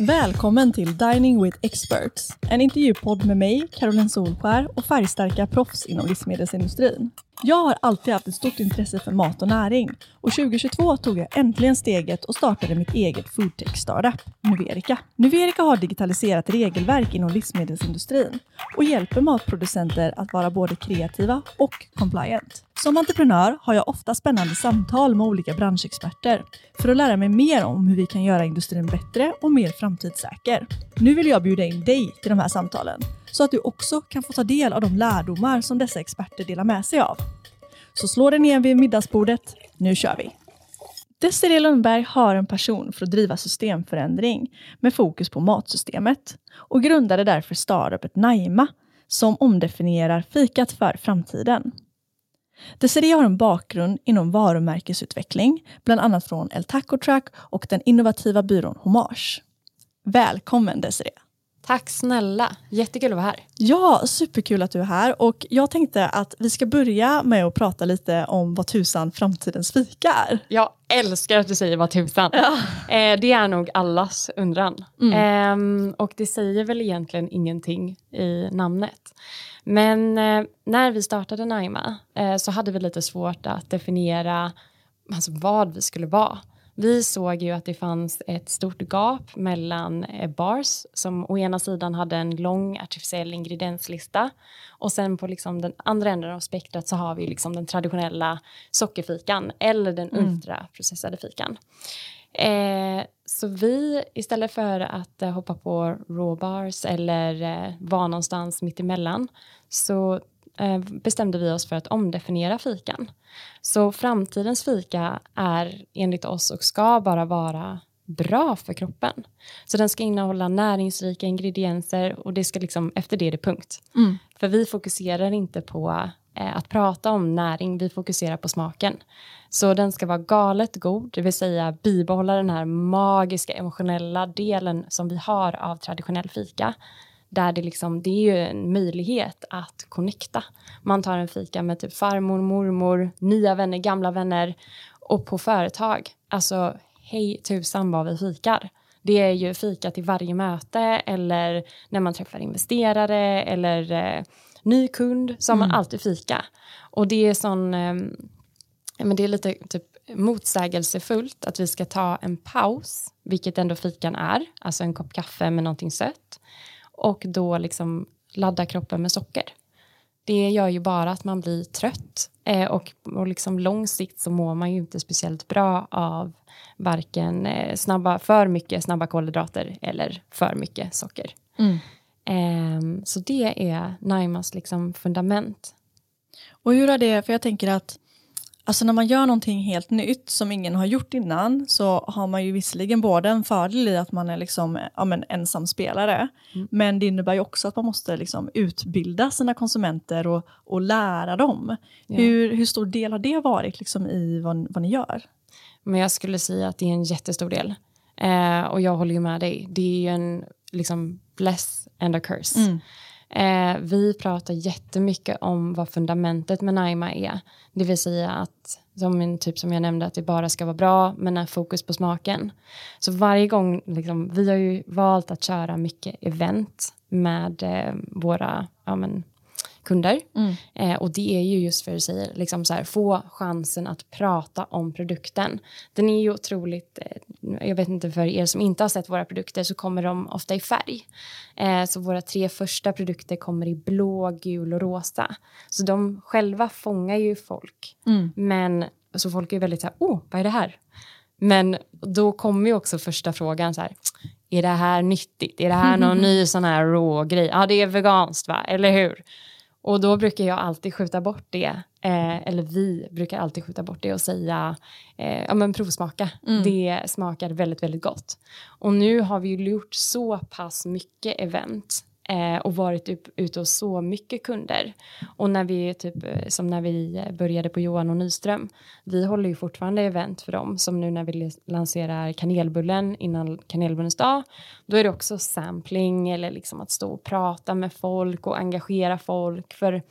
Välkommen till Dining with Experts, en intervjupodd med mig, Caroline Solskär och färgstarka proffs inom livsmedelsindustrin. Jag har alltid haft ett stort intresse för mat och näring och 2022 tog jag äntligen steget och startade mitt eget foodtech startup, Nuverica. Nuverica har digitaliserat regelverk inom livsmedelsindustrin och hjälper matproducenter att vara både kreativa och compliant. Som entreprenör har jag ofta spännande samtal med olika branschexperter för att lära mig mer om hur vi kan göra industrin bättre och mer framtidssäker. Nu vill jag bjuda in dig till de här samtalen så att du också kan få ta del av de lärdomar som dessa experter delar med sig av. Så slå dig ner vid middagsbordet. Nu kör vi! Desirée Lundberg har en passion för att driva systemförändring med fokus på matsystemet och grundade därför startupet Naima som omdefinierar fikat för framtiden. Desirée har en bakgrund inom varumärkesutveckling, bland annat från El Taco Truck och den innovativa byrån Homage. Välkommen Desirée! Tack snälla, jättekul att vara här. Ja, superkul att du är här och jag tänkte att vi ska börja med att prata lite om vad tusan framtidens fika är. Jag älskar att du säger vad tusan. Ja. Eh, det är nog allas undran. Mm. Eh, och det säger väl egentligen ingenting i namnet. Men eh, när vi startade Naima eh, så hade vi lite svårt att definiera alltså, vad vi skulle vara. Vi såg ju att det fanns ett stort gap mellan eh, bars som å ena sidan hade en lång artificiell ingredienslista och sen på liksom den andra änden av spektrat så har vi liksom den traditionella sockerfikan eller den mm. ultraprocessade fikan. Eh, så vi, istället för att eh, hoppa på raw bars eller eh, vara någonstans mittemellan så bestämde vi oss för att omdefiniera fikan. Så framtidens fika är enligt oss och ska bara vara bra för kroppen. Så den ska innehålla näringsrika ingredienser och det ska liksom, efter det är det punkt. Mm. För vi fokuserar inte på eh, att prata om näring, vi fokuserar på smaken. Så den ska vara galet god, det vill säga bibehålla den här magiska emotionella delen som vi har av traditionell fika där det, liksom, det är ju en möjlighet att connecta. Man tar en fika med typ farmor, mormor, nya vänner, gamla vänner och på företag. Alltså, hej tusan vad vi fikar. Det är ju fika till varje möte eller när man träffar investerare eller eh, ny kund så har man mm. alltid fika. Och det är sån, eh, men det är lite typ motsägelsefullt att vi ska ta en paus, vilket ändå fikan är, alltså en kopp kaffe med någonting sött och då liksom ladda kroppen med socker. Det gör ju bara att man blir trött eh, och, och liksom lång sikt så mår man ju inte speciellt bra av varken eh, snabba, för mycket snabba kolhydrater eller för mycket socker. Mm. Eh, så det är Naimas liksom fundament. Och hur är det, för jag tänker att Alltså när man gör någonting helt nytt som ingen har gjort innan så har man ju visserligen både en fördel i att man är liksom, ja, men ensam spelare mm. men det innebär ju också att man måste liksom utbilda sina konsumenter och, och lära dem. Ja. Hur, hur stor del har det varit liksom i vad, vad ni gör? Men jag skulle säga att det är en jättestor del. Eh, och jag håller ju med dig. Det är ju en liksom bless and a curse. Mm. Eh, vi pratar jättemycket om vad fundamentet med Naima är. Det vill säga att, som, en, typ som jag nämnde, att det bara ska vara bra, men är fokus på smaken. Så varje gång, liksom, vi har ju valt att köra mycket event med eh, våra ja, men, kunder. Mm. Eh, och det är ju just för att säga, liksom så här, få chansen att prata om produkten. Den är ju otroligt, eh, jag vet inte för er som inte har sett våra produkter så kommer de ofta i färg. Eh, så våra tre första produkter kommer i blå, gul och rosa. Så de själva fångar ju folk. Mm. Men så folk är väldigt så här, oh, vad är det här? Men då kommer ju också första frågan så här, är det här nyttigt? Är det här någon ny sån här rå grej? Ja, det är veganskt va, eller hur? Och då brukar jag alltid skjuta bort det, eh, eller vi brukar alltid skjuta bort det och säga, eh, ja men provsmaka. Mm. Det smakar väldigt, väldigt gott. Och nu har vi ju gjort så pass mycket event eh, och varit upp, ute hos så mycket kunder. Och när vi, typ, eh, som när vi började på Johan och Nyström, vi håller ju fortfarande event för dem, som nu när vi lanserar kanelbullen innan kanelbullens dag, då är det också sampling eller liksom att stå och prata med folk och engagera folk, för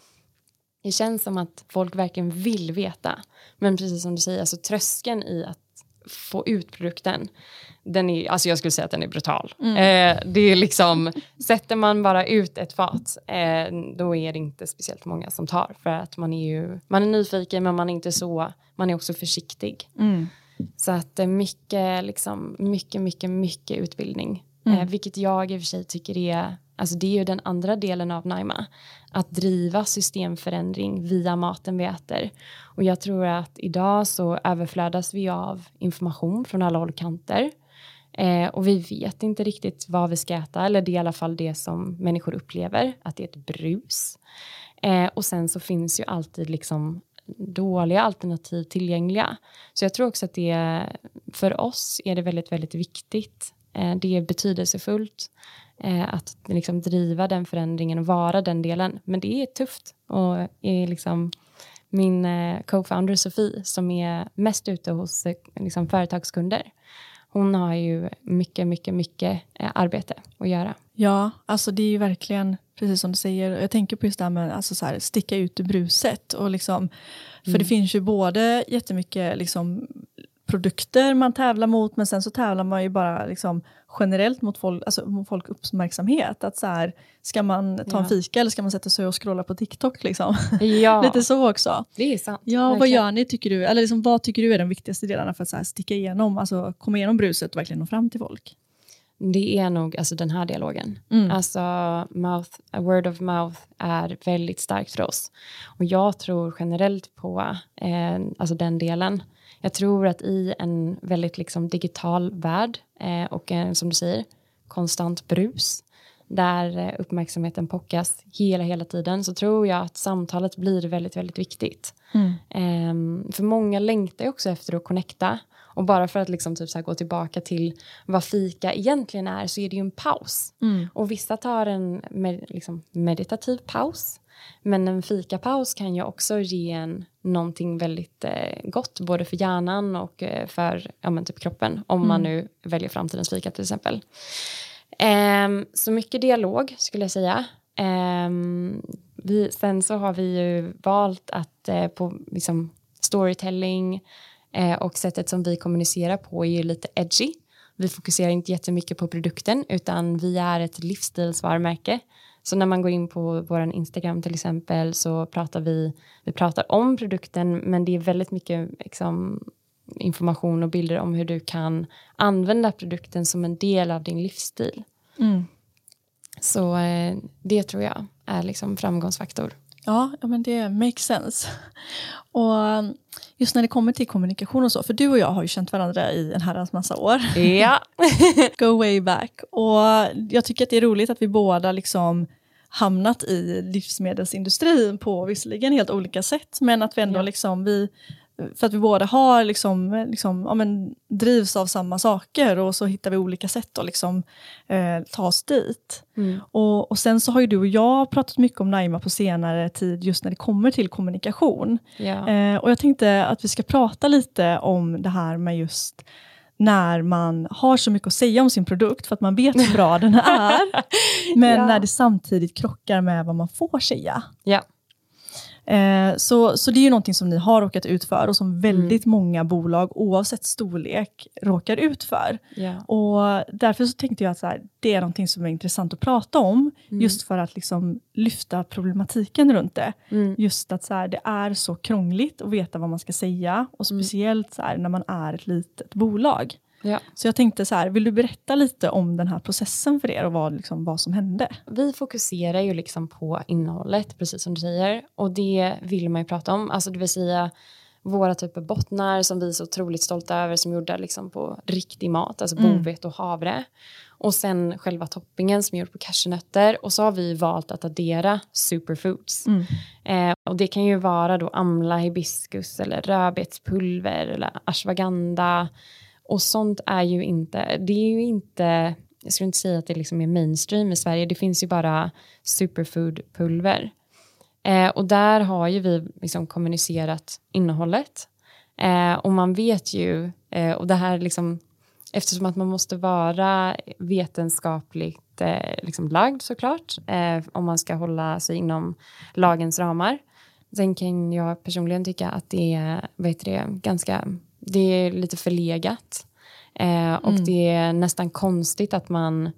det känns som att folk verkligen vill veta. Men precis som du säger, alltså tröskeln i att få ut produkten, den är, alltså jag skulle säga att den är brutal. Mm. Eh, det är liksom, sätter man bara ut ett fat, eh, då är det inte speciellt många som tar. För att man är ju, man är nyfiken men man är inte så, man är också försiktig. Mm. Så att eh, mycket, liksom, mycket, mycket, mycket utbildning. Mm. Eh, vilket jag i och för sig tycker är, alltså det är ju den andra delen av Naima. Att driva systemförändring via maten vi äter. Och jag tror att idag så överflödas vi av information från alla håll och kanter. Eh, och vi vet inte riktigt vad vi ska äta, eller det är i alla fall det som människor upplever, att det är ett brus. Eh, och sen så finns ju alltid liksom dåliga alternativ tillgängliga. Så jag tror också att det för oss är det väldigt, väldigt viktigt. Eh, det är betydelsefullt eh, att liksom driva den förändringen och vara den delen. Men det är tufft och är liksom min eh, co-founder Sofie som är mest ute hos liksom, företagskunder hon har ju mycket, mycket, mycket arbete att göra. Ja, alltså det är ju verkligen precis som du säger. Jag tänker på just det här med alltså så här, sticka ut ur bruset. Och liksom, för mm. det finns ju både jättemycket liksom, produkter man tävlar mot, men sen så tävlar man ju bara liksom generellt mot folk, alltså mot folk uppmärksamhet. Att så här, ska man ta ja. en fika eller ska man sätta sig och scrolla på TikTok? Liksom? Ja. Lite så också. Det är sant. Ja, vad gör ni tycker du? Eller liksom, vad tycker du är de viktigaste delarna för att så här, sticka igenom, alltså komma igenom bruset och verkligen nå fram till folk? Det är nog alltså, den här dialogen. Mm. Alltså, mouth, word of mouth är väldigt starkt för oss. Och jag tror generellt på eh, alltså den delen. Jag tror att i en väldigt liksom digital värld eh, och en, som du säger, konstant brus där eh, uppmärksamheten pockas hela, hela tiden så tror jag att samtalet blir väldigt, väldigt viktigt. Mm. Eh, för många längtar också efter att connecta och bara för att liksom typ så gå tillbaka till vad fika egentligen är så är det ju en paus. Mm. Och vissa tar en med, liksom meditativ paus men en fikapaus kan ju också ge en någonting väldigt eh, gott både för hjärnan och eh, för ja, men typ kroppen om mm. man nu väljer framtidens fika till exempel. Eh, så mycket dialog skulle jag säga. Ehm, vi, sen så har vi ju valt att eh, på liksom, storytelling eh, och sättet som vi kommunicerar på är ju lite edgy. Vi fokuserar inte jättemycket på produkten utan vi är ett livsstilsvarumärke så när man går in på vår Instagram till exempel så pratar vi, vi pratar om produkten men det är väldigt mycket liksom, information och bilder om hur du kan använda produkten som en del av din livsstil. Mm. Så eh, det tror jag är liksom framgångsfaktor. Ja, men det makes sense. Och um, just när det kommer till kommunikation och så, för du och jag har ju känt varandra i en herrans massa år. Ja. Go way back. Och jag tycker att det är roligt att vi båda liksom hamnat i livsmedelsindustrin på visserligen helt olika sätt, men att vi ändå ja. liksom, vi, för att vi båda har liksom, liksom, ja, men, drivs av samma saker och så hittar vi olika sätt att liksom, eh, ta oss dit. Mm. Och, och, sen så har ju du och jag pratat mycket om Naima på senare tid just när det kommer till kommunikation. Ja. Eh, och jag tänkte att vi ska prata lite om det här med just när man har så mycket att säga om sin produkt för att man vet hur bra den är, men ja. när det samtidigt krockar med vad man får säga. Ja. Eh, så, så det är ju någonting som ni har råkat ut för och som väldigt mm. många bolag oavsett storlek råkar ut för. Yeah. Och därför så tänkte jag att här, det är någonting som är intressant att prata om, mm. just för att liksom lyfta problematiken runt det. Mm. Just att så här, det är så krångligt att veta vad man ska säga och mm. speciellt så här, när man är ett litet bolag. Ja. Så jag tänkte så här, vill du berätta lite om den här processen för er och vad, liksom, vad som hände? Vi fokuserar ju liksom på innehållet, precis som du säger, och det vill man ju prata om, alltså det vill säga våra typer bottnar som vi är så otroligt stolta över som gjorda liksom på riktig mat, alltså mm. bovete och havre. Och sen själva toppingen som är gjord på cashewnötter och så har vi valt att addera superfoods. Mm. Eh, och det kan ju vara då amla, hibiskus eller rödbetspulver eller ashwagandha och sånt är ju inte, det är ju inte, jag skulle inte säga att det liksom är mainstream i Sverige, det finns ju bara superfoodpulver. Eh, och där har ju vi liksom kommunicerat innehållet. Eh, och man vet ju, eh, och det här liksom, eftersom att man måste vara vetenskapligt eh, liksom lagd såklart, eh, om man ska hålla sig inom lagens ramar. Sen kan jag personligen tycka att det är vad heter det, ganska det är lite förlegat. Eh, och Mm. det är nästan konstigt att man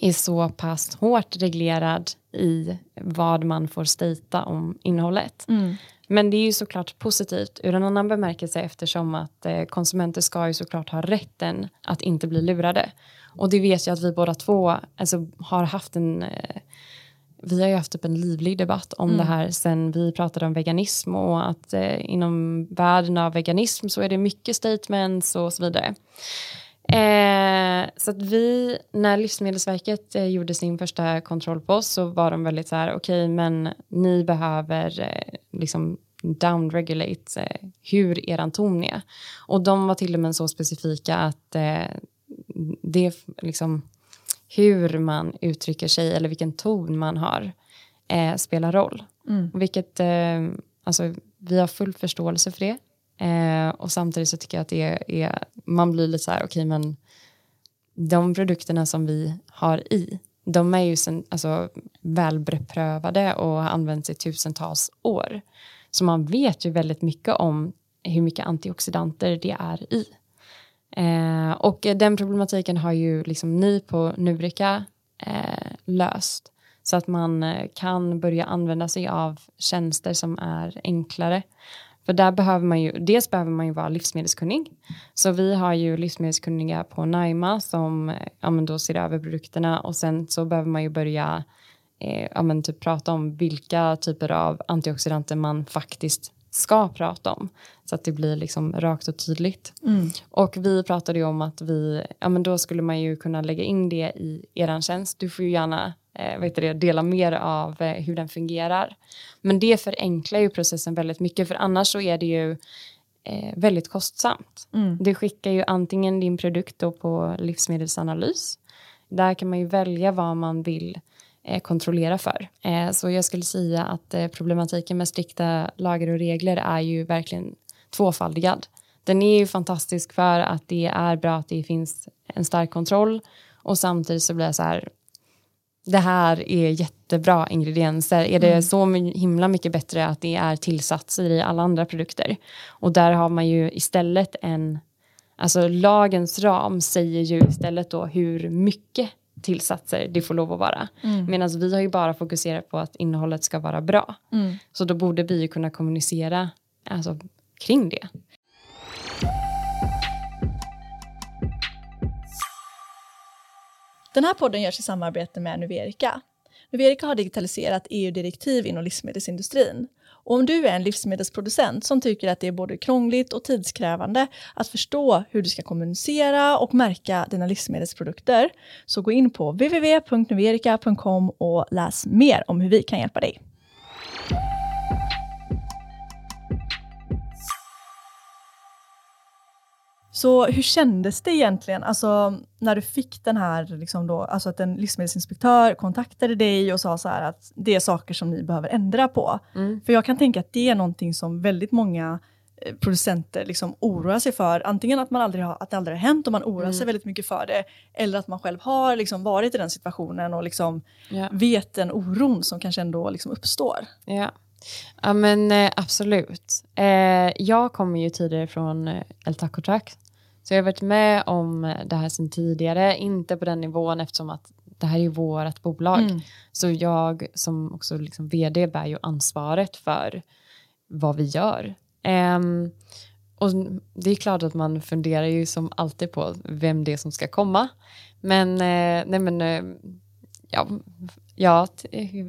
är så pass hårt reglerad i vad man får stejta om innehållet. Mm. Men det är ju såklart positivt ur en annan bemärkelse eftersom att eh, konsumenter ska ju såklart ha rätten att inte bli lurade. Och det vet jag att vi båda två alltså, har haft en eh, vi har ju haft typ en livlig debatt om det här sen vi pratade om veganism och att eh, inom världen av veganism så är det mycket statements och så vidare. Eh, så att vi, när Livsmedelsverket eh, gjorde sin första kontroll på oss så var de väldigt så här, okej men ni behöver eh, liksom downregulate eh, hur eran ton är. Och de var till och med så specifika att eh, det liksom hur man uttrycker sig eller vilken ton man har eh, spelar roll. Mm. Vilket, eh, alltså, vi har full förståelse för det. Eh, och samtidigt så tycker jag att det är, är man blir lite så här, okej men de produkterna som vi har i, de är ju sen, alltså, välbeprövade och har använts i tusentals år. Så man vet ju väldigt mycket om hur mycket antioxidanter det är i. Eh, och den problematiken har ju liksom ni på Nurika eh, löst. Så att man eh, kan börja använda sig av tjänster som är enklare. För där behöver man ju, dels behöver man ju vara livsmedelskunnig. Så vi har ju livsmedelskunniga på Naima som eh, ja, men då ser över produkterna och sen så behöver man ju börja eh, ja, men typ prata om vilka typer av antioxidanter man faktiskt ska prata om. Så att det blir liksom rakt och tydligt. Mm. Och vi pratade ju om att vi, ja men då skulle man ju kunna lägga in det i eran tjänst. Du får ju gärna eh, heter det, dela mer av eh, hur den fungerar. Men det förenklar ju processen väldigt mycket för annars så är det ju eh, väldigt kostsamt. Mm. Du skickar ju antingen din produkt då på livsmedelsanalys. Där kan man ju välja vad man vill kontrollera för. Eh, så jag skulle säga att eh, problematiken med strikta lagar och regler är ju verkligen tvåfaldigad. Den är ju fantastisk för att det är bra att det finns en stark kontroll och samtidigt så blir det så här det här är jättebra ingredienser. Är det så my- himla mycket bättre att det är tillsatser i alla andra produkter? Och där har man ju istället en... Alltså lagens ram säger ju istället då hur mycket tillsatser det får lov att vara. Medan vi har ju bara fokuserat på att innehållet ska vara bra. Mm. Så då borde vi ju kunna kommunicera alltså, kring det. Den här podden görs i samarbete med Nuverica. Nuverica har digitaliserat EU-direktiv inom livsmedelsindustrin. Och om du är en livsmedelsproducent som tycker att det är både krångligt och tidskrävande att förstå hur du ska kommunicera och märka dina livsmedelsprodukter så gå in på www.nuverica.com och läs mer om hur vi kan hjälpa dig. Så hur kändes det egentligen, alltså när du fick den här, liksom då, alltså att en livsmedelsinspektör kontaktade dig och sa så att det är saker som ni behöver ändra på. Mm. För jag kan tänka att det är någonting som väldigt många eh, producenter liksom oroar sig för. Antingen att, man aldrig har, att det aldrig har hänt och man oroar sig väldigt mycket för det. Eller att man själv har liksom varit i den situationen och liksom Ja. vet den oron som kanske ändå liksom uppstår. Ja, ja men eh, absolut. Eh, jag kommer ju tidigare från El Taco Truck. Så jag har varit med om det här sedan tidigare. Inte på den nivån eftersom att det här är vårt bolag. Mm. Så jag som också liksom vd bär ju ansvaret för vad vi gör. Ehm, och det är klart att man funderar ju som alltid på vem det är som ska komma. Men, eh, nej men eh, ja, ja,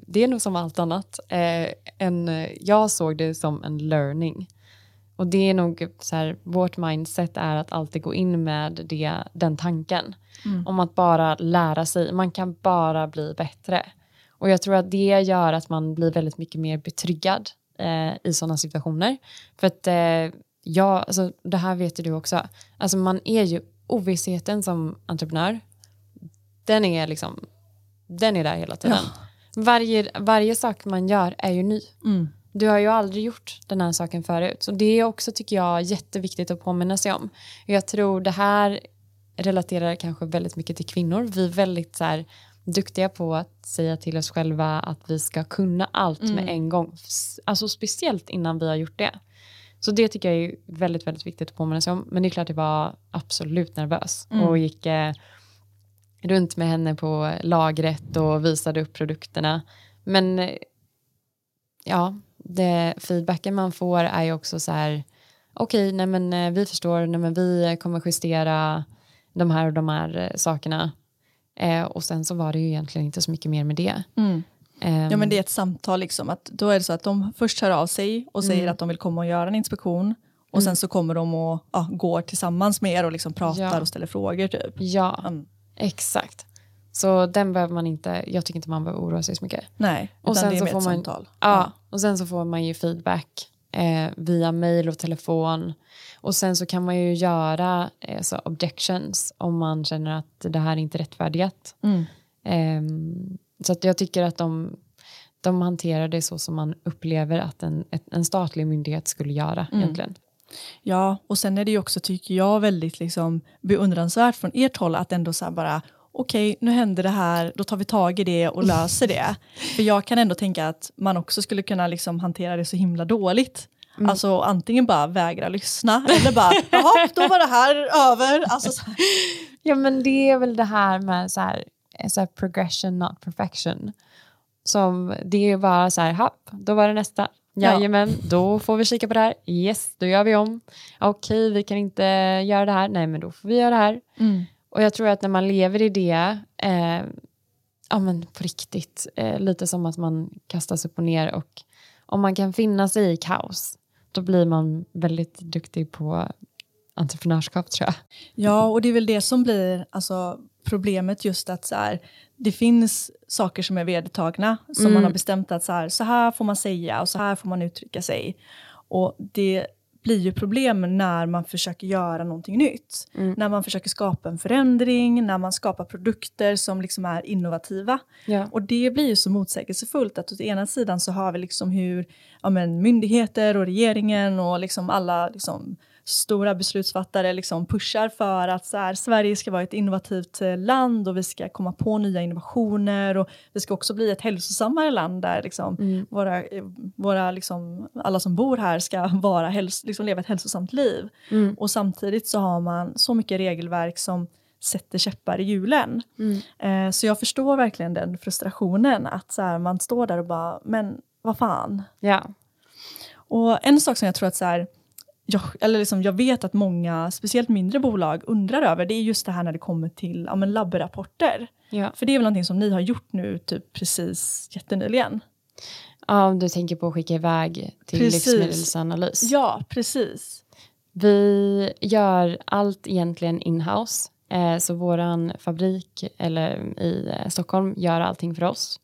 det är nog som allt annat. Eh, en, eh, jag såg det som en learning. Och det är nog så här, vårt mindset är att alltid gå in med det, den tanken. Mm. Om att bara lära sig. Man kan bara bli bättre. Och jag tror att det gör att man blir väldigt mycket mer betryggad eh, i sådana situationer. För att eh, ja, alltså, det här vet ju du också. Alltså man är ju ovissheten som entreprenör. Den är liksom, den är där hela tiden. Varje, varje sak man gör är ju ny. Mm. Du har ju aldrig gjort den här saken förut. Så det är också, tycker jag, jätteviktigt att påminna sig om. Jag tror det här relaterar kanske väldigt mycket till kvinnor. Vi är väldigt så här, duktiga på att säga till oss själva att vi ska kunna allt med en gång. Alltså speciellt innan vi har gjort det. Så det tycker jag är väldigt, väldigt viktigt att påminna sig om. Men det är klart jag var absolut nervös Mm. och gick eh, runt med henne på lagret och visade upp produkterna. Men eh, ja, det, feedbacken man får är ju också så här, okej, nej men eh, vi förstår, nej men vi kommer justera de här och de här eh, sakerna. Eh, och sen så var det ju egentligen inte så mycket mer med det. Mm. Ehm, Ja men det är ett samtal liksom, att då är det så att de först hör av sig och säger Mm. att de vill komma och göra en inspektion och sen så kommer de och ja, går tillsammans med er och liksom pratar Ja. och ställer frågor typ. Ja, Mm. exakt. Så den behöver man inte, jag tycker inte man behöver oroa sig så mycket. Nej, Och sen det är så mer får ett man- samtal. Ja, och sen så får man ju feedback eh, via mail och telefon. Och sen så kan man ju göra eh, så objections om man känner att det här är inte rättfärdigat. Mm. Ehm, så jag tycker att de, de hanterar det så som man upplever att en, ett, en statlig myndighet skulle göra Mm. egentligen. Ja, och sen är det ju också, tycker jag, väldigt liksom beundransvärt från ert håll att ändå så här bara okej, nu händer det här, då tar vi tag i det och löser det. För jag kan ändå tänka att man också skulle kunna liksom hantera det så himla dåligt. Alltså antingen bara vägra lyssna eller bara, jaha, då var det här över. Alltså, så här. Ja men det är väl det här med så här, så här progression not perfection. Som det är bara så här, happ, då var det nästa. Ja. Jajamän, då får vi kika på det här. Yes, då gör vi om. Okej, vi kan inte göra det här. Nej, men då får vi göra det här. Mm. Och jag tror att när man lever i det, eh, ja men på riktigt, eh, lite som att man kastas upp och ner och om man kan finna sig i kaos, då blir man väldigt duktig på entreprenörskap tror jag. Ja, och det är väl det som blir alltså, problemet just att så här, det finns saker som är vedertagna som Mm. man har bestämt att så här, så här får man säga och så här får man uttrycka sig. Och det blir ju problem när man försöker göra någonting nytt. Mm. När man försöker skapa en förändring, när man skapar produkter som liksom är innovativa. Ja. Och det blir ju så motsägelsefullt att å ena sidan så har vi liksom hur ja, men, myndigheter och regeringen och liksom alla liksom, stora beslutsfattare liksom pushar för att så här, Sverige ska vara ett innovativt eh, land och vi ska komma på nya innovationer och vi ska också bli ett hälsosammare land där liksom, Mm. våra, eh, våra liksom, alla som bor här ska vara häls- liksom leva ett hälsosamt liv. Mm. Och samtidigt så har man så mycket regelverk som sätter käppar i hjulen. Mm. Eh, så jag förstår verkligen den frustrationen att så här, man står där och bara, men vad fan. Ja. Och en sak som jag tror att så här, jag, eller liksom, jag vet att många, speciellt mindre bolag, undrar över, det är just det här när det kommer till ja, men labbrapporter. Ja. För det är väl någonting som ni har gjort nu typ precis jättenyligen? ja, om du tänker på att skicka iväg till Precis. livsmedelsanalys. Ja, precis. Vi gör allt egentligen inhouse. Eh, så våran fabrik eller i eh, Stockholm gör allting för oss.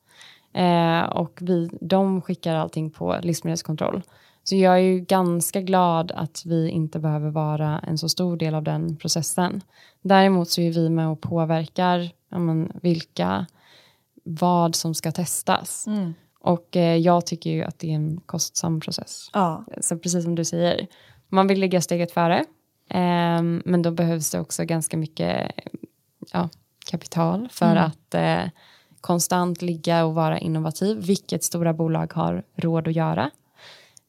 Eh, och vi, de skickar allting på livsmedelskontroll. Så jag är ju ganska glad att vi inte behöver vara en så stor del av den processen. Däremot så är vi med och påverkar ja, men, vilka, vad som ska testas. Mm. Och eh, jag tycker ju att det är en kostsam process. Ja, Så precis som du säger, man vill ligga steget före. Ehm, men då behövs det också ganska mycket ja, kapital för Mm. att eh, konstant ligga och vara innovativ, vilket stora bolag har råd att göra.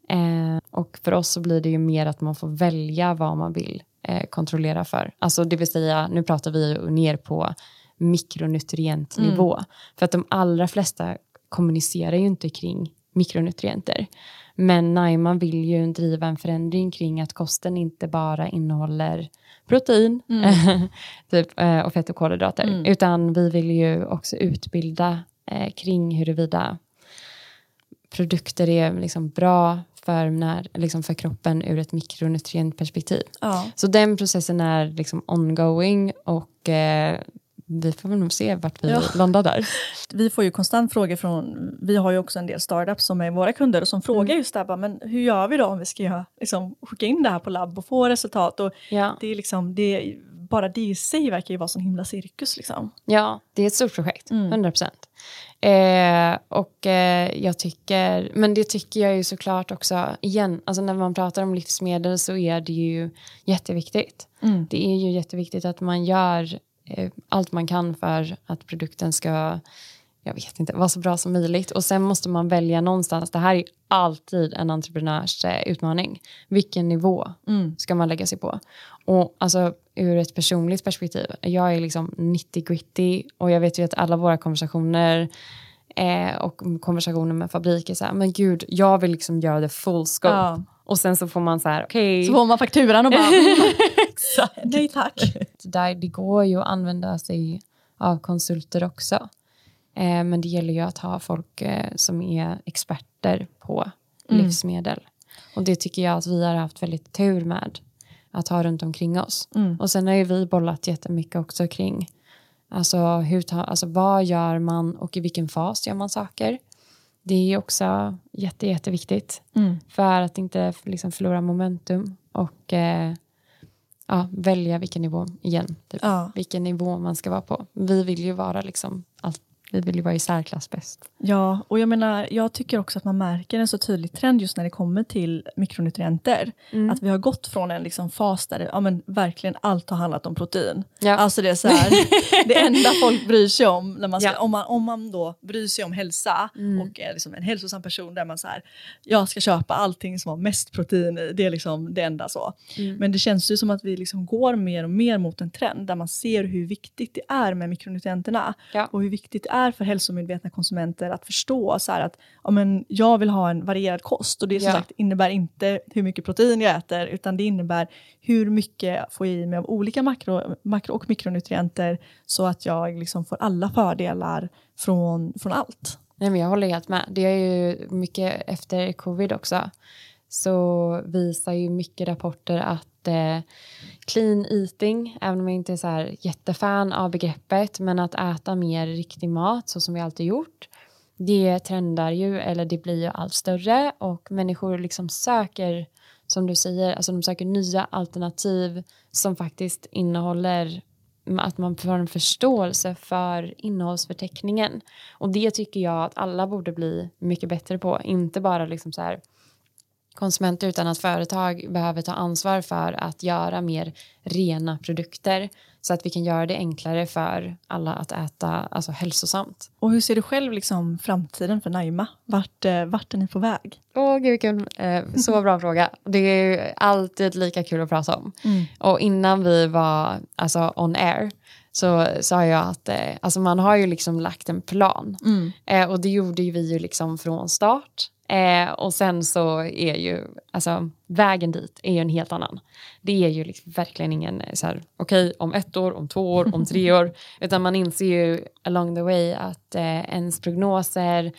Eh, och för oss så blir det ju mer att man får välja vad man vill eh, kontrollera för. Alltså det vill säga, nu pratar vi ju ner på mikronutrientnivå. Mm. För att de allra flesta kommunicerar ju inte kring mikronutrienter. Men Naima vill ju driva en förändring kring att kosten inte bara innehåller protein typ, eh, och fett och kolhydrater. Mm. Utan vi vill ju också utbilda eh, kring huruvida produkter är liksom bra för, när, liksom för kroppen ur ett mikronutrientperspektiv. ja. Så den processen är liksom ongoing och eh, vi får väl nog se vart vi Ja. landar där. Vi får ju konstant frågor från, vi har ju också en del startups som är våra kunder och som frågar just det här, men hur gör vi då om vi ska liksom, skicka in det här på labb och få resultat? Och Ja. det är liksom, det, bara det i sig verkar ju vara sån himla cirkus. Liksom. Ja, det är ett stort projekt, Mm. 100 procent. Eh, och eh, jag tycker, men det tycker jag ju såklart också, igen, alltså när man pratar om livsmedel så är det ju jätteviktigt. Mm. Det är ju jätteviktigt att man gör eh, allt man kan för att produkten ska jag vet inte, vara så bra som möjligt. Och sen måste man välja någonstans. Det här är alltid en entreprenörs utmaning. Vilken nivå Mm. ska man lägga sig på? Och alltså ur ett personligt perspektiv, jag är liksom 90 gritty och jag vet ju att alla våra konversationer eh, och konversationer med fabriker så här, men gud, jag vill liksom göra det full scope. Ja. Och sen så får man så här, okej. Så får man fakturan och bara, nej tack. där det går ju att använda sig av konsulter också. Eh, men det gäller ju att ha folk eh, som är experter på Mm. livsmedel. Och det tycker jag att vi har haft väldigt tur med att ha runt omkring oss. Mm. Och sen har ju vi bollat jättemycket också kring alltså, hur ta, alltså vad gör man och i vilken fas gör man saker. Det är ju också jätte, jätteviktigt Mm. för att inte liksom förlora momentum och eh, ja, välja vilken nivå igen. Typ. Ja. Vilken nivå man ska vara på. Vi vill ju vara liksom allt, vi vill ju vara i särklass bäst. Ja, och jag menar, jag tycker också att man märker en så tydlig trend just när det kommer till mikronutrienter. Mm. Att vi har gått från en liksom fas där det, ja, men verkligen allt har handlat om protein. Ja. Alltså det är så här, det enda folk bryr sig om, när man ska, Ja. om, man, om man då bryr sig om hälsa Mm. och är liksom en hälsosam person där man så här, jag ska köpa allting som har mest protein i, det är liksom det enda så. Mm. Men det känns ju som att vi liksom går mer och mer mot en trend där man ser hur viktigt det är med mikronutrienterna Ja. och hur viktigt det är för hälsomedvetna konsumenter att förstå så att ja, men jag vill ha en varierad kost och det som Ja. sagt innebär inte hur mycket protein jag äter utan det innebär hur mycket jag får i mig av olika makro, makro och mikronutrienter så att jag liksom får alla fördelar från, från allt. Nej, men jag håller helt med. Det är ju mycket efter covid också. Så visar ju mycket rapporter att eh, clean eating, även om jag inte är så här jättefan av begreppet, men att äta mer riktig mat så som vi alltid gjort. Det trendar ju, eller det blir ju allt större och människor liksom söker, som du säger, alltså de söker nya alternativ som faktiskt innehåller att man får en förståelse för innehållsförteckningen. Och det tycker jag att alla borde bli mycket bättre på. Inte bara liksom så här konsumenter utan att företag behöver ta ansvar för att göra mer rena produkter så att vi kan göra det enklare för alla att äta alltså hälsosamt. Och hur ser du själv liksom framtiden för Naima? Vart, eh, vart är ni på väg? Åh gud vilken eh, så bra fråga. Det är ju alltid lika kul att prata om. Mm. Och innan vi var alltså, on air så sa jag att eh, alltså, man har ju liksom lagt en plan. Mm. Eh, och det gjorde vi ju liksom från start. Eh, och sen så är ju, alltså vägen dit är ju en helt annan. Det är ju liksom verkligen ingen eh, så här, okej om ett år, om två år, om tre år. Utan man inser ju along the way att eh, ens prognoser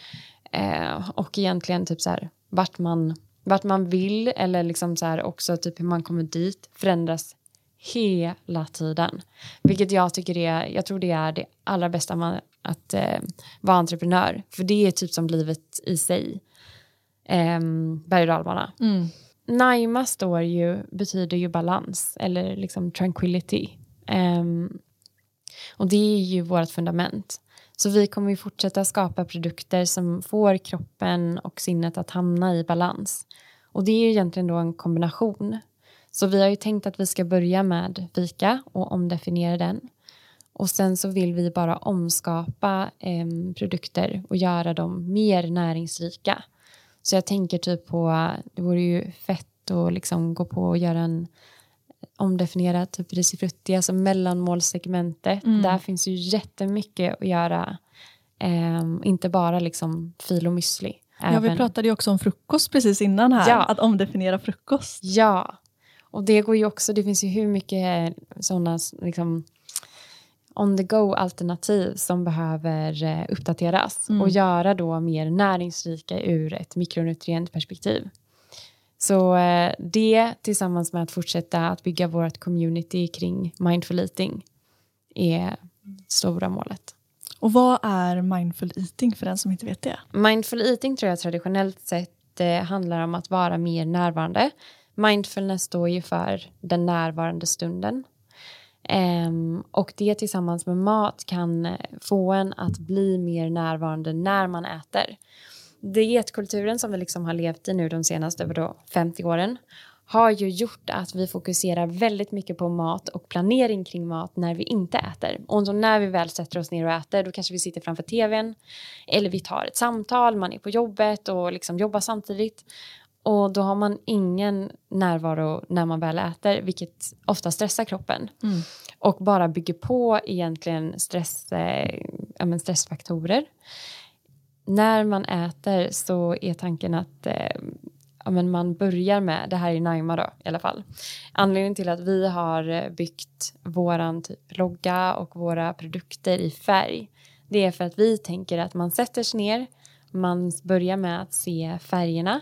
eh, och egentligen typ så här vart man, vart man vill eller liksom så här också typ hur man kommer dit förändras hela tiden. Vilket jag tycker är, jag tror det är det allra bästa man, att eh, vara entreprenör. För det är typ som livet i sig. Eh, berg och dalbana. Mm. Naima står ju, betyder ju balans eller liksom tranquility. Ehm, och det är ju vårt fundament. Så vi kommer ju fortsätta skapa produkter som får kroppen och sinnet att hamna i balans. Och det är ju egentligen då en kombination. Så vi har ju tänkt att vi ska börja med fika och omdefiniera den. Och sen så vill vi bara omskapa em, produkter och göra dem mer näringsrika. Så jag tänker typ på, det vore ju fett att liksom gå på och göra en omdefiniera typ risifrutti, alltså mellanmålssegmentet. Mm. Där finns ju jättemycket att göra. Em, inte bara liksom fil och müsli. Ja, vi pratade ju också om frukost precis innan här, Ja. att omdefiniera frukost. Ja, och det går ju också, det finns ju hur mycket sådana liksom on the go alternativ som behöver eh, uppdateras Mm. och göra då mer näringsrika ur ett mikronutrientperspektiv. Så eh, det tillsammans med att fortsätta att bygga vårt community kring mindful eating är stora målet. Och vad är mindful eating för den som inte vet det? Mindful eating tror jag traditionellt sett eh, handlar om att vara mer närvarande. Mindfulness står ju för den närvarande stunden. Um, och det tillsammans med mat kan få en att bli mer närvarande när man äter. Dietkulturen som vi liksom har levt i nu de senaste vadå, 50 åren har ju gjort att vi fokuserar väldigt mycket på mat och planering kring mat när vi inte äter. Och så när vi väl sätter oss ner och äter då kanske vi sitter framför tvn eller vi tar ett samtal, man är på jobbet och liksom jobbar samtidigt. Och då har man ingen närvaro när man väl äter, vilket ofta stressar kroppen. Mm. Och bara bygger på egentligen stress, eh, ja, stressfaktorer. När man äter så är tanken att eh, ja, man börjar med, det här är Naima då i alla fall. Anledningen till att vi har eh, byggt våran typ logga och våra produkter i färg. Det är för att vi tänker att man sätter sig ner, man börjar med att se färgerna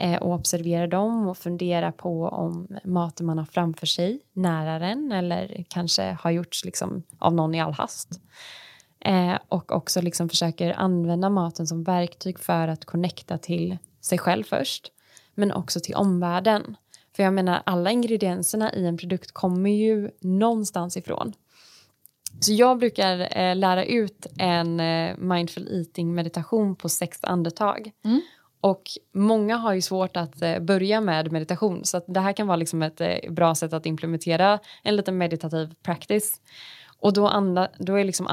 Eh, och observera dem och fundera på om maten man har framför sig nära den eller kanske har gjorts liksom av någon i all hast. Eh, och också liksom försöker använda maten som verktyg för att connecta till sig själv först men också till omvärlden. För jag menar alla ingredienserna i en produkt kommer ju någonstans ifrån. Så jag brukar eh, lära ut en eh, mindful eating meditation på sex andetag. Mm. Och många har ju svårt att eh, börja med meditation så det här kan vara liksom ett eh, bra sätt att implementera en liten meditativ practice. Och då, anda, då är liksom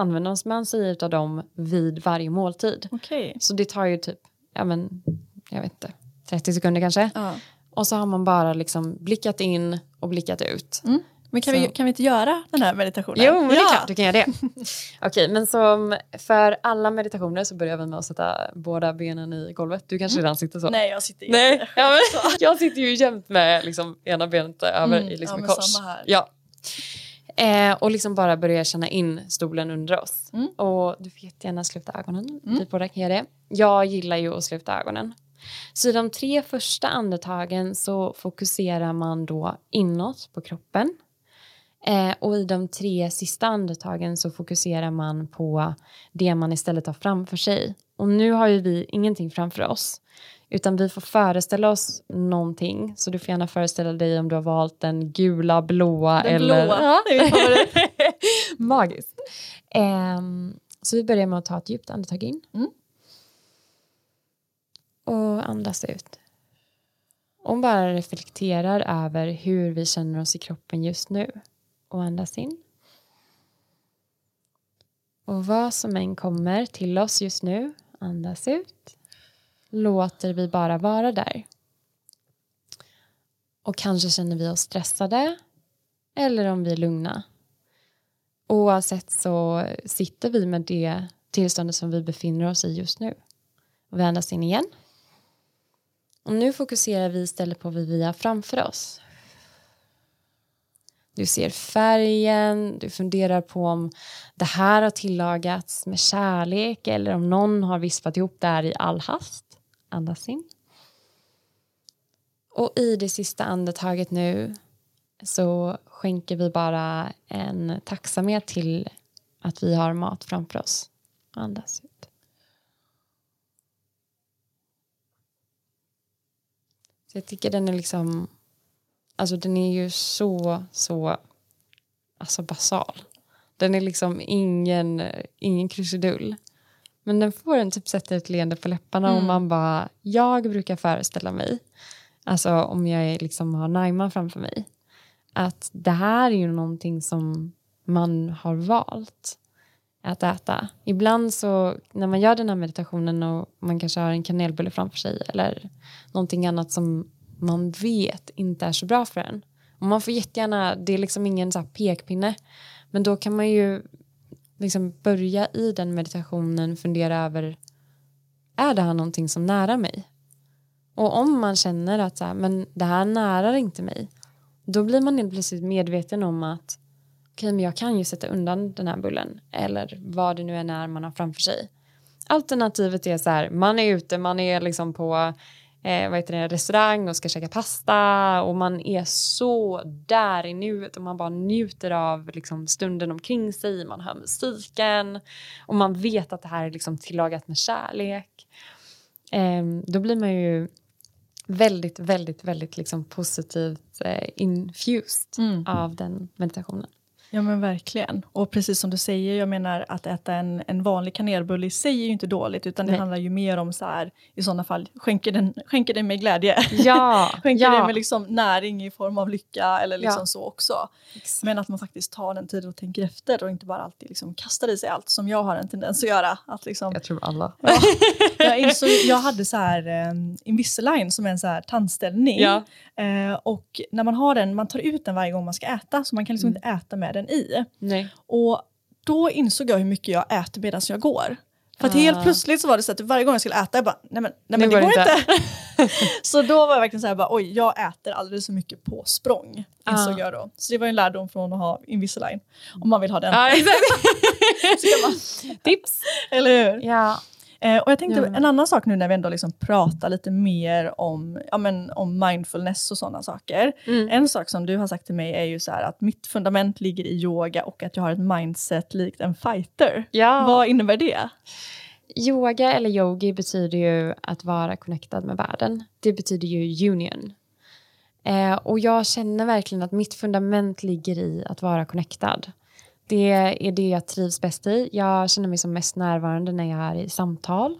sig av dem vid varje måltid. Okej. Så det tar ju typ, ja men, jag vet inte, 30 sekunder kanske. Ja. Och så har man bara liksom blickat in och blickat ut. Mm. Men kan Så- vi, kan vi inte göra den här meditationen? Jo, men det är Ja. klart du kan göra det. Okej, men som för alla meditationer så börjar vi med att sätta båda benen i golvet. Du kanske redan sitter så? Nej, jag sitter ju Nej. Ja, men, jag sitter ju jämt med liksom, ena benet över Mm, i liksom ja, kors. samma här. Ja. Eh, och liksom bara börja känna in stolen under oss. Mm. Och du får jättegärna sluta ögonen. Vi båda kan göra det. Jag gillar ju att sluta ögonen. Så i de tre första andetagen så fokuserar man då inåt på kroppen. Eh, och i de tre sista andetagen så fokuserar man på det man istället har framför sig. Och nu har ju vi ingenting framför oss. Utan vi får föreställa oss någonting. Så du får gärna föreställa dig om du har valt den gula, blåa Den eller... blåa, Ja. Magiskt. Ehm, så vi börjar med att ta ett djupt andetag in. Mm. Och andas ut. Och bara reflekterar över hur vi känner oss i kroppen just nu. Och andas in. Och vad som än kommer till oss just nu, andas ut. Låter vi bara vara där. Och kanske känner vi oss stressade. Eller om vi är lugna. Oavsett så sitter vi med det tillståndet som vi befinner oss i just nu. Och vi andas in igen. Och nu fokuserar vi istället på vad vi har framför oss. Du ser färgen, du funderar på om det här har tillagats med kärlek eller om någon har vispat ihop det här i all hast. Andas in. Och i det sista andetaget nu så skänker vi bara en tacksamhet till att vi har mat framför oss. Andas ut. Så jag tycker den är liksom, alltså den är ju så, så, alltså basal. Den är liksom ingen, ingen krusidull. Men den får en typ sätta ett leende på läpparna och man bara, jag brukar föreställa mig, alltså om jag är liksom har Naima framför mig, att det här är ju någonting som man har valt att äta. Ibland så när man gör den här meditationen och man kanske har en kanelbulle framför sig eller någonting annat som man vet inte är så bra för en. Och man får jättegärna, det är liksom ingen så här pekpinne, men då kan man ju liksom börja i den meditationen fundera över är det här någonting som nära mig? Och om man känner att så här, men det här närar inte mig då blir man helt plötsligt medveten om att okej, men jag kan ju sätta undan den här bullen eller vad det nu än är man har framför sig. Alternativet är så här, man är ute, man är liksom på eh, vad heter det, restaurang och ska käka pasta och man är så där i nuet och man bara njuter av liksom, stunden omkring sig, man hör musiken och man vet att det här är liksom tillagat med kärlek. Eh, då blir man ju väldigt, väldigt, väldigt liksom positivt eh, infused Mm. av den meditationen. Ja men verkligen. Och precis som du säger, jag menar att äta en, en vanlig kanelbulle i sig är ju inte dåligt, utan det Nej. handlar ju mer om så här, i sådana fall, skänker den, skänker den mig glädje? Ja, skänker ja. den mig liksom näring i form av lycka eller liksom Ja. så också? Men att man faktiskt tar den tiden och tänker efter och inte bara alltid liksom kastar i sig allt som jag har en tendens att göra. Att liksom, Jag tror alla. Ja. Jag, insåg, jag hade så här um, Invisalign som är en så här tandställning. Ja. Eh, och när man har den, man tar ut den varje gång man ska äta så man kan liksom Mm. inte äta med den i. Nej. Och då insåg jag hur mycket jag äter medan jag går. För att Ah. helt plötsligt så var det så att varje gång jag skulle äta, jag bara, nej men, nej, men det går det inte. så då var jag verkligen så här, bara, oj jag äter alldeles för mycket på språng. Insåg Ah. jag då. Så det var en lärdom från att ha Invisalign. Om man vill ha den. Man, Tips. eller hur? Ja. Eh, och jag tänkte Ja. en annan sak nu när vi ändå liksom pratar lite mer om, ja, men, om mindfulness och sådana saker. Mm. En sak som du har sagt till mig är ju så här att mitt fundament ligger i yoga och att jag har ett mindset likt en fighter. ja. Vad innebär det? Yoga eller yogi betyder ju att vara connectad med världen. Det betyder ju union. Eh, och jag känner verkligen att mitt fundament ligger i att vara connectad. Det är det jag trivs bäst i. Jag känner mig som mest närvarande när jag är i samtal.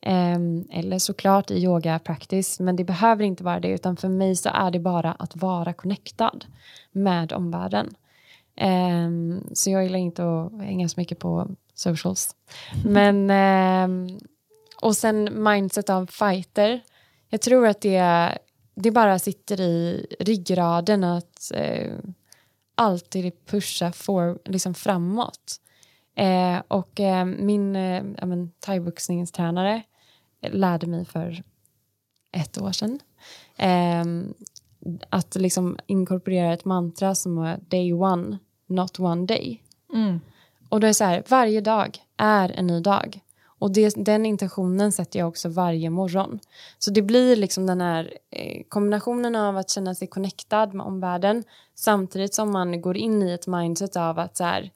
Ehm, eller såklart i yoga practice, men det behöver inte vara det. Utan för mig så är det bara att vara connectad med omvärlden. Ehm, så jag gillar inte att hänga så mycket på socials. Men, ehm, och sen mindset av fighter. Jag tror att det, det bara sitter i ryggraden att eh, alltid pusha for, liksom framåt. Eh, och eh, min eh, ja, men, thaiboxningstränare lärde mig för ett år sedan ehm, att liksom inkorporera ett mantra som är day one, not one day. Mm. Och det är så här, varje dag är en ny dag. Och det, den intentionen sätter jag också varje morgon. Så det blir liksom den här eh, kombinationen av att känna sig connectad med omvärlden samtidigt som man går in i ett mindset av att så här,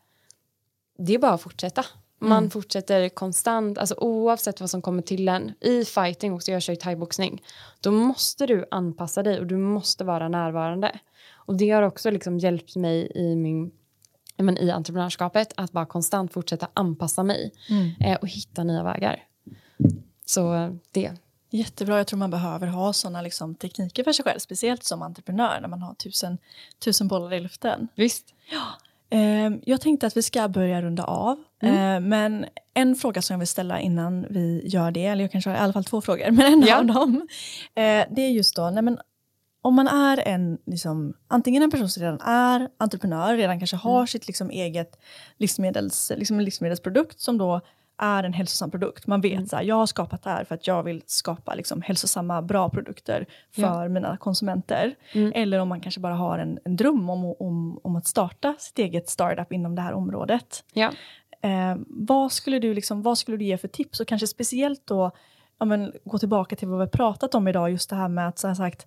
det är bara att fortsätta. Man Mm. fortsätter konstant, alltså oavsett vad som kommer till en. I fighting, också jag kör ju thaiboxning, då måste du anpassa dig och du måste vara närvarande. Och det har också liksom hjälpt mig i min men i entreprenörskapet att bara konstant fortsätta anpassa mig Mm. eh, och hitta nya vägar. Så eh, det. Jättebra, jag tror man behöver ha sådana liksom, tekniker för sig själv, speciellt som entreprenör när man har tusen, tusen bollar i luften. Visst. Eh, jag tänkte att vi ska börja runda av, eh, men en fråga som jag vill ställa innan vi gör det, eller jag kanske har i alla fall två frågor, men en Ja. av dem, det är just då, nej men, om man är en, liksom, antingen en person som redan är entreprenör, redan kanske har sitt liksom, eget livsmedels, liksom, livsmedelsprodukt som då är en hälsosam produkt. Man vet så här, jag har skapat det här för att jag vill skapa liksom, hälsosamma, bra produkter för Ja. mina konsumenter. Mm. Eller om man kanske bara har en, en dröm om, om, om att starta sitt eget startup inom det här området. Ja. Eh, vad, skulle du liksom, vad skulle du ge för tips? Och kanske speciellt då ja, men, gå tillbaka till vad vi pratat om idag, just det här med att så här sagt,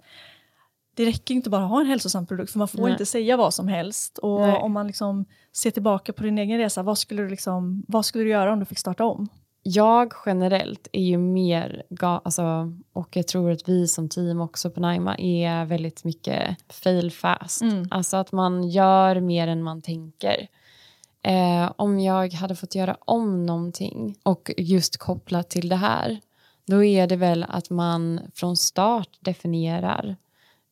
det räcker inte bara att ha en hälsosam produkt, för man får Nej. inte säga vad som helst. Och Nej. om man liksom ser tillbaka på din egen resa, vad skulle, du liksom, vad skulle du göra om du fick starta om? Jag generellt är ju mer, alltså, och jag tror att vi som team också på Naima är väldigt mycket fail fast. Mm. Alltså att man gör mer än man tänker. Eh, om jag hade fått göra om någonting och just kopplat till det här, då är det väl att man från start definierar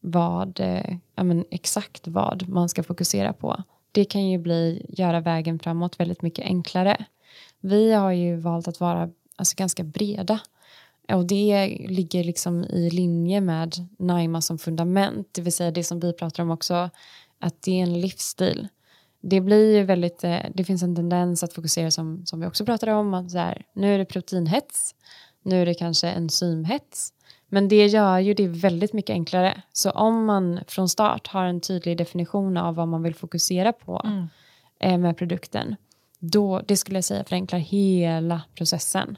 vad, eh, ja, men exakt vad man ska fokusera på. Det kan ju bli, göra vägen framåt väldigt mycket enklare. Vi har ju valt att vara alltså, ganska breda. Och det ligger liksom i linje med Naima som fundament, det vill säga det som vi pratar om också, att det är en livsstil. Det blir ju väldigt, eh, det finns en tendens att fokusera som, som vi också pratade om, att så här, nu är det proteinhets, nu är det kanske enzymhets, men det gör ju det väldigt mycket enklare. Så om man från start har en tydlig definition av vad man vill fokusera på eh, med produkten, då, det skulle jag säga förenklar hela processen.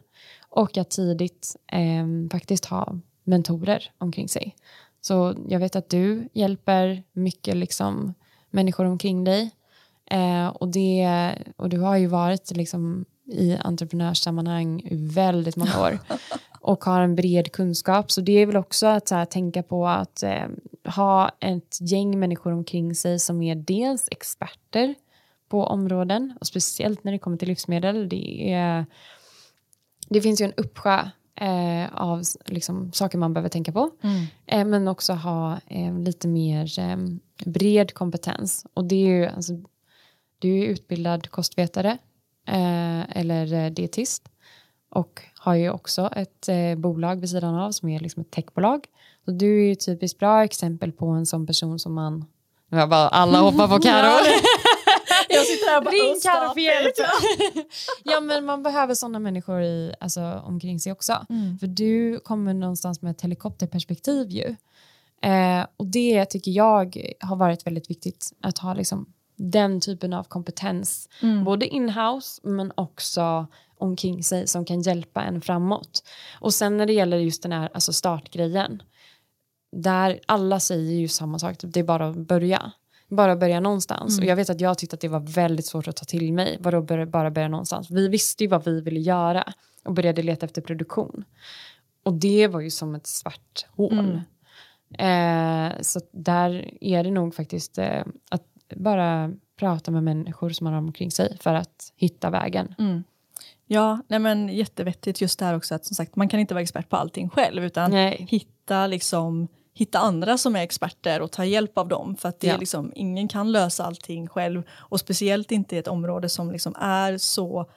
Och att tidigt eh, faktiskt ha mentorer omkring sig. Så jag vet att du hjälper mycket liksom, människor omkring dig. Eh, och, det, och du har ju varit liksom, i entreprenörssammanhang i väldigt många år och har en bred kunskap. Så det är väl också att här, tänka på att eh, ha ett gäng människor omkring sig som är dels experter på områden och speciellt när det kommer till livsmedel. Det, är, det finns ju en uppsjö eh, av liksom, saker man behöver tänka på. Mm. Eh, men också ha eh, lite mer eh, bred kompetens. Och det är ju, alltså, du är utbildad kostvetare eh, eller dietist och har ju också ett eh, bolag vid sidan av som är liksom ett techbolag. Så du är ju ett typiskt bra exempel på en sån person som man... Nu har bara alla hoppar på Karo. Jag sitter här och bara, Ring "Åh, Karo stopp." för hjälp. ja men man behöver sådana människor i, alltså, omkring sig också. Mm. För du kommer någonstans med ett helikopterperspektiv ju. Eh, och det tycker jag har varit väldigt viktigt att ha liksom, den typen av kompetens. Mm. Både in-house men också omkring sig som kan hjälpa en framåt. Och sen när det gäller just den här alltså startgrejen. Där alla säger ju samma sak, det är bara att börja. Bara börja någonstans. Och jag vet att jag tyckte att det var väldigt svårt att ta till mig. Vadå bara börja någonstans? Vi visste ju vad vi ville göra och började leta efter produktion. Och det var ju som ett svart hål. Eh, så där är det nog faktiskt eh, att bara prata med människor som man har omkring sig för att hitta vägen. Mm. Ja, nej men jättevettigt just det här också att som sagt man kan inte vara expert på allting själv utan Nej. hitta liksom hitta andra som är experter och ta hjälp av dem för att det Ja. är liksom, ingen kan lösa allting själv och speciellt inte i ett område som liksom är så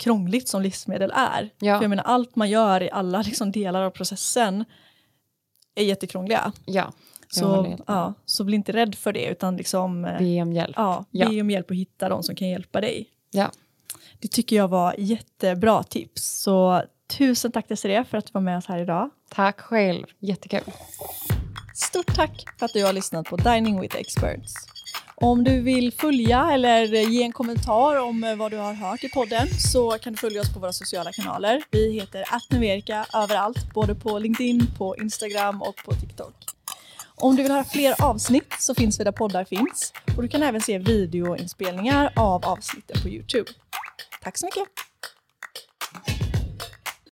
krångligt som livsmedel är. Ja. För jag menar allt man gör i alla liksom delar av processen är jättekrångliga. Ja, Så, ja, så bli inte rädd för det utan liksom eh, Be om hjälp. ja, be Ja. om hjälp och hitta de som kan hjälpa dig. Ja. Det tycker jag var jättebra tips. Så tusen tack Desiree för att du var med oss här idag. Tack själv, jättekul. Stort tack för att du har lyssnat på Dining with Experts. Om du vill följa eller ge en kommentar om eh, vad du har hört i podden så kan du följa oss på våra sociala kanaler. Vi heter attnuverika överallt, både på LinkedIn, på Instagram och på TikTok. Om du vill höra fler avsnitt så finns vi där poddar finns och du kan även se videoinspelningar av avsnitten på Youtube. Tack så mycket!